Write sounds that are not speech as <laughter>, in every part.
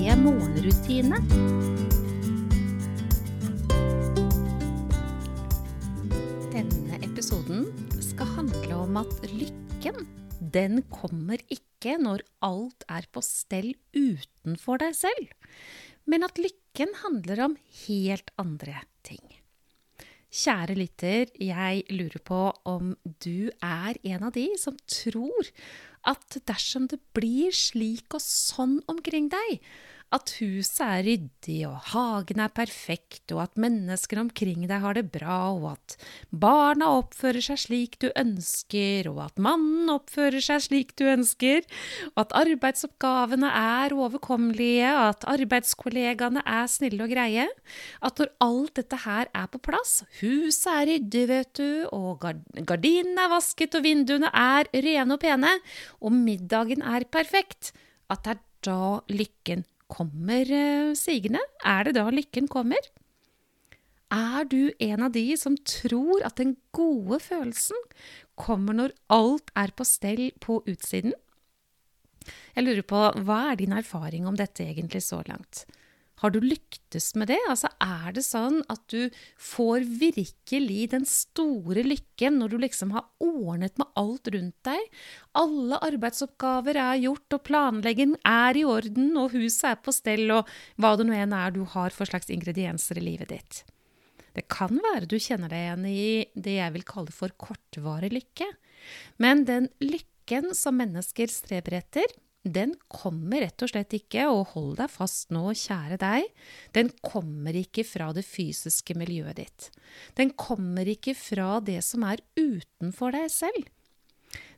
morgenrutine. Denne episoden skal handle om at lykken, den kommer ikke når alt er på stell utenfor deg selv, men at lykken handler om helt andre ting. Kjære lytter, jeg lurer på om du er en av de som tror at dersom det blir slik og sånn omkring deg, at huset er ryddig og hagen er perfekt og at mennesker omkring deg har det bra og at barna oppfører seg slik du ønsker og at mannen oppfører seg slik du ønsker, og at arbeidsoppgavene er overkommelige, at arbeidskollegaene er snille og greie, at når alt dette her er på plass, huset er ryddig, vet du, og gardinene er vasket og vinduene er rene og pene, og middagen er perfekt, at det er da lykken kommer eh, sigende? Er det da lykken kommer? Er du en av de som tror at den gode følelsen kommer når alt er på stell på utsiden? Jeg lurer på, hva er din erfaring om dette egentlig så langt? Har du lyktes med det? Altså, er det sånn at du får virkelig den store lykken når du liksom har ordnet med alt rundt deg? Alle arbeidsoppgaver er gjort, og planleggingen er i orden, og huset er på stell, og hva det nå enn er du har for slags ingredienser i livet ditt. Det kan være du kjenner deg igjen i det jeg vil kalle for kortvarig lykke. Men den lykken som mennesker streber etter, den kommer rett og slett ikke, og hold deg fast nå, kjære deg, den kommer ikke fra det fysiske miljøet ditt. Den kommer ikke fra det som er utenfor deg selv.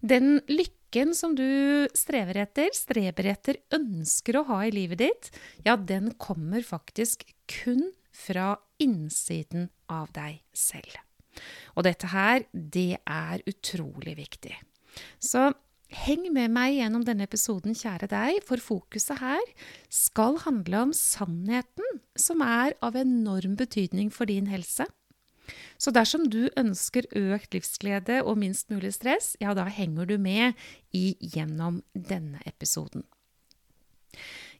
Den lykken som du strever etter, streber etter, ønsker å ha i livet ditt, ja, den kommer faktisk kun fra innsiden av deg selv. Og dette her, det er utrolig viktig. Så Heng med meg gjennom denne episoden, kjære deg, for fokuset her skal handle om sannheten, som er av enorm betydning for din helse. Så dersom du ønsker økt livsglede og minst mulig stress, ja, da henger du med i gjennom denne episoden.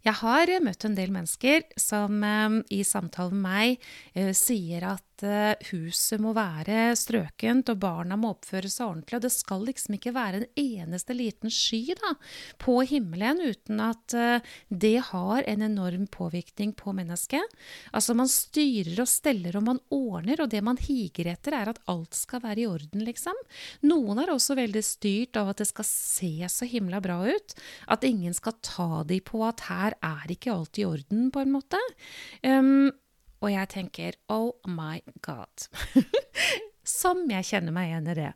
Jeg har møtt en del mennesker som eh, i samtale med meg eh, sier at Eh, huset må være strøkent, og barna må oppføre seg ordentlig. Og det skal liksom ikke være en eneste liten sky da, på himmelen uten at uh, det har en enorm påvirkning på mennesket. Altså man styrer og steller og man ordner, og det man higer etter, er at alt skal være i orden, liksom. Noen er også veldig styrt av at det skal se så himla bra ut. At ingen skal ta de på at her er ikke alt i orden, på en måte. Um, og jeg tenker oh my god. <laughs> som jeg kjenner meg igjen i det.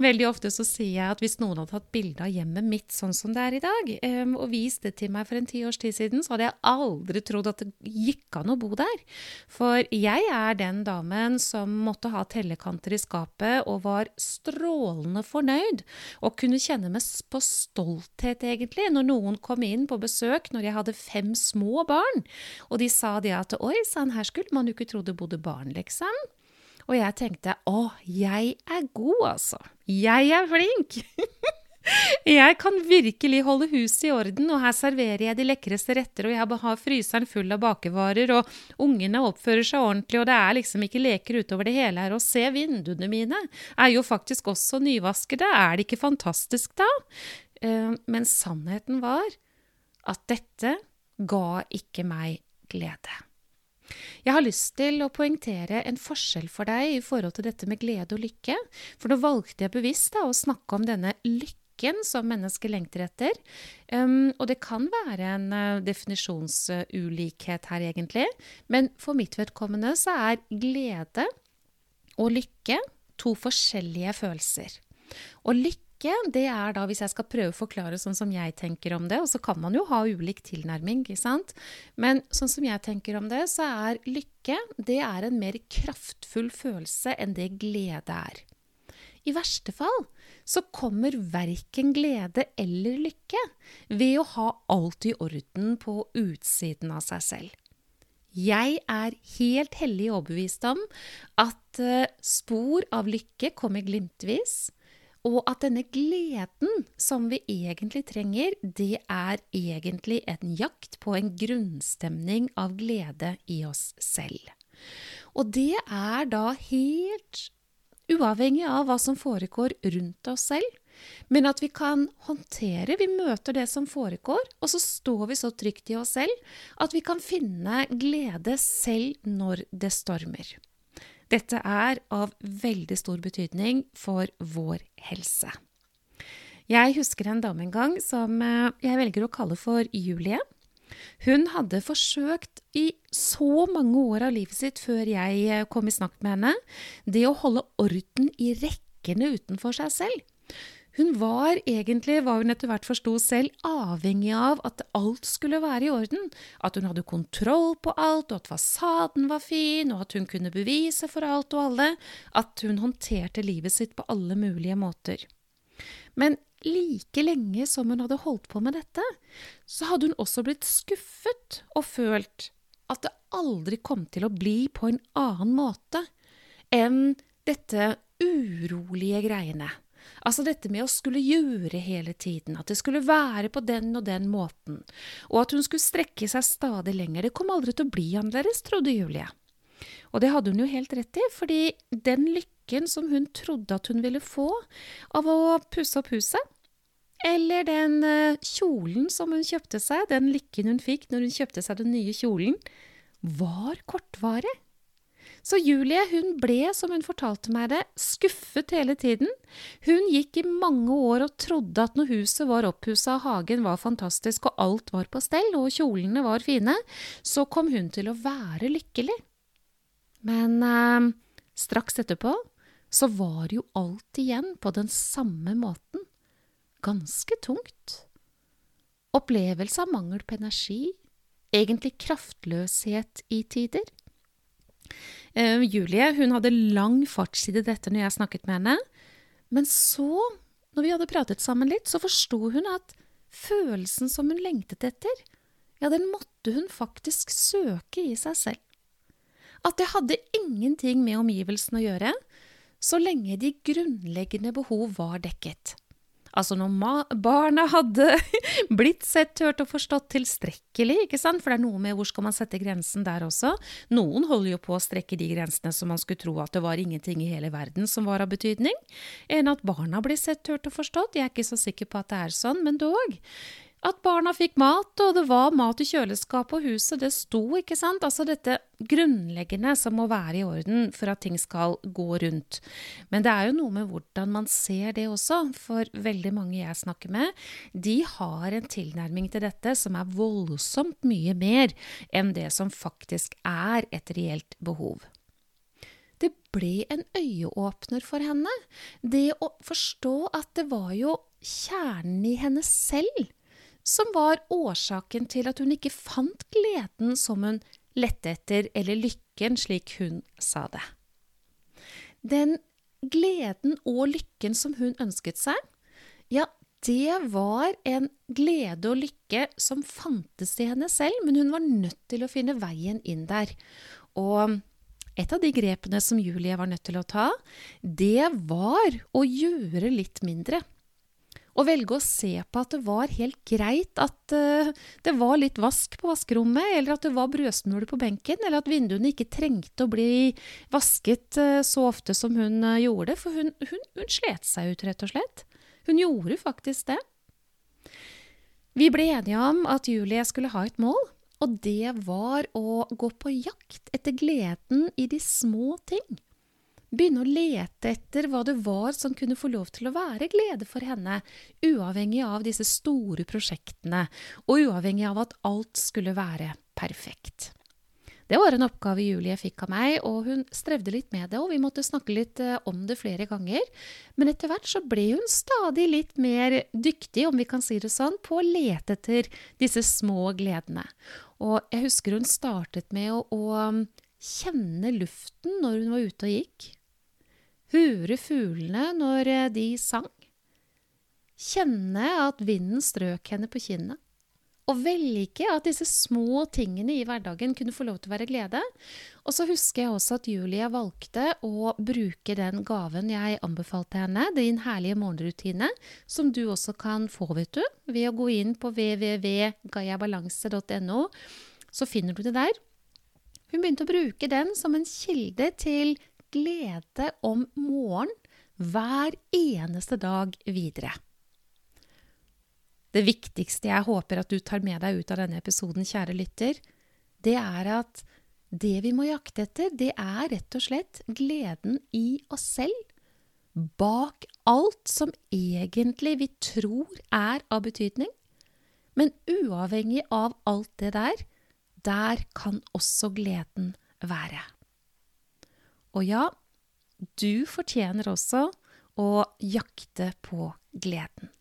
Veldig ofte så sier jeg at hvis noen hadde tatt bilde av hjemmet mitt sånn som det er i dag, um, og vist det til meg for en tiårs tid siden, så hadde jeg aldri trodd at det gikk an å bo der. For jeg er den damen som måtte ha tellekanter i skapet og var strålende fornøyd, og kunne kjenne meg på stolthet, egentlig, når noen kom inn på besøk når jeg hadde fem små barn, og de sa det at oi sann, her skulle man jo ikke tro det bodde barn, liksom. Og jeg tenkte å, jeg er god, altså. Jeg er flink. <laughs> Jeg kan virkelig holde huset i orden, og her serverer jeg de lekreste retter, og jeg har fryseren full av bakevarer, og ungene oppfører seg ordentlig, og det er liksom ikke leker utover det hele her. Og se, vinduene mine er jo faktisk også nyvaskede, er det ikke fantastisk da? Eh, men sannheten var at dette ga ikke meg glede. Jeg har lyst til å poengtere en forskjell for deg i forhold til dette med glede og lykke. For nå valgte jeg bevisst da, å snakke om denne lykken som mennesket lengter etter. Um, og det kan være en uh, definisjonsulikhet her, egentlig. Men for mitt vedkommende så er glede og lykke to forskjellige følelser. Og lykke lykke, det er da, hvis jeg skal prøve å forklare sånn som jeg tenker om det, og så kan man jo ha ulik tilnærming, ikke sant, men sånn som jeg tenker om det, så er lykke det er en mer kraftfull følelse enn det glede er. I verste fall så kommer verken glede eller lykke ved å ha alt i orden på utsiden av seg selv. Jeg er helt hellig overbevist om at eh, spor av lykke kommer glimtvis, og at denne gleden som vi egentlig trenger, det er egentlig en jakt på en grunnstemning av glede i oss selv. Og det er da helt uavhengig av hva som foregår rundt oss selv, men at vi kan håndtere Vi møter det som foregår, og så står vi så trygt i oss selv at vi kan finne glede selv når det stormer. Dette er av veldig stor betydning for vår helse. Jeg husker en dame en gang som eh, jeg velger å kalle for Julie. Hun hadde forsøkt i så mange år av livet sitt før jeg eh, kom i snakk med henne, det å holde orden i rekkene utenfor seg selv. Hun var egentlig, hva hun etter hvert forsto selv, avhengig av at alt skulle være i orden. At hun hadde kontroll på alt, og at fasaden var fin, og at hun kunne bevise for alt og alle at hun håndterte livet sitt på alle mulige måter. Men like lenge som hun hadde holdt på med dette, så hadde hun også blitt skuffet og følt at det aldri kom til å bli på en annen måte enn dette urolige greiene. Altså dette med å skulle gjøre hele tiden, at det skulle være på den og den måten, og at hun skulle strekke seg stadig lenger. Det kom aldri til å bli annerledes, trodde Julie. Og det hadde hun jo helt rett i, fordi den lykken som hun trodde at hun ville få av å pusse opp huset, eller den eh, kjolen som hun kjøpte seg, den lykken hun fikk når hun kjøpte seg den nye kjolen, var kortvarig. Så Julie hun ble, som hun fortalte meg det, skuffet hele tiden. Hun gikk i mange år og trodde at når huset var oppussa og hagen var fantastisk og alt var på stell og kjolene var fine, så kom hun til å være lykkelig. Men eh, straks etterpå så var jo alt igjen på den samme måten. Ganske tungt. Opplevelse av mangel på energi, egentlig kraftløshet i tider. Uh, Julie hun hadde lang fartstid i dette når jeg snakket med henne. Men så, når vi hadde pratet sammen litt, så forsto hun at følelsen som hun lengtet etter, ja, den måtte hun faktisk søke i seg selv. At det hadde ingenting med omgivelsene å gjøre, så lenge de grunnleggende behov var dekket. Altså når barna hadde <laughs> blitt sett, hørt og forstått tilstrekkelig, ikke sant, for det er noe med hvor skal man sette grensen der også. Noen holder jo på å strekke de grensene som man skulle tro at det var ingenting i hele verden som var av betydning, enn at barna blir sett, hørt og forstått. Jeg er ikke så sikker på at det er sånn, men dog. At barna fikk mat, og det var mat i kjøleskapet og huset, det sto, ikke sant? Altså dette grunnleggende som må være i orden for at ting skal gå rundt. Men det er jo noe med hvordan man ser det også, for veldig mange jeg snakker med, de har en tilnærming til dette som er voldsomt mye mer enn det som faktisk er et reelt behov. Det ble en øyeåpner for henne, det å forstå at det var jo kjernen i henne selv som var årsaken til at hun ikke fant gleden som hun lette etter, eller lykken, slik hun sa det. Den gleden og lykken som hun ønsket seg, ja, det var en glede og lykke som fantes i henne selv, men hun var nødt til å finne veien inn der. Og et av de grepene som Julie var nødt til å ta, det var å gjøre litt mindre og velge å se på at det var helt greit at uh, det var litt vask på vaskerommet, eller at det var brødsmuler på benken, eller at vinduene ikke trengte å bli vasket uh, så ofte som hun uh, gjorde, for hun, hun, hun slet seg ut, rett og slett. Hun gjorde faktisk det. Vi ble enige om at Julie skulle ha et mål, og det var å gå på jakt etter gleden i de små ting. Begynne å lete etter hva det var som kunne få lov til å være glede for henne, uavhengig av disse store prosjektene, og uavhengig av at alt skulle være perfekt. Det var en oppgave Julie fikk av meg, og hun strevde litt med det, og vi måtte snakke litt eh, om det flere ganger. Men etter hvert så ble hun stadig litt mer dyktig, om vi kan si det sånn, på å lete etter disse små gledene. Og jeg husker hun startet med å, å kjenne luften når hun var ute og gikk. Høre fuglene når eh, de sang. Kjenne at vinden strøk henne på kinnet og velge at disse små tingene i hverdagen kunne få lov til å være glede. Og så husker jeg også at Julie valgte å bruke den gaven jeg anbefalte henne, din herlige morgenrutine, som du også kan få, vet du, ved å gå inn på www.gayabalanse.no. Så finner du det der. Hun begynte å bruke den som en kilde til glede om morgenen hver eneste dag videre. Det viktigste jeg håper at du tar med deg ut av denne episoden, kjære lytter, det er at det vi må jakte etter, det er rett og slett gleden i oss selv. Bak alt som egentlig vi tror er av betydning. Men uavhengig av alt det der, der kan også gleden være. Og ja, du fortjener også å jakte på gleden.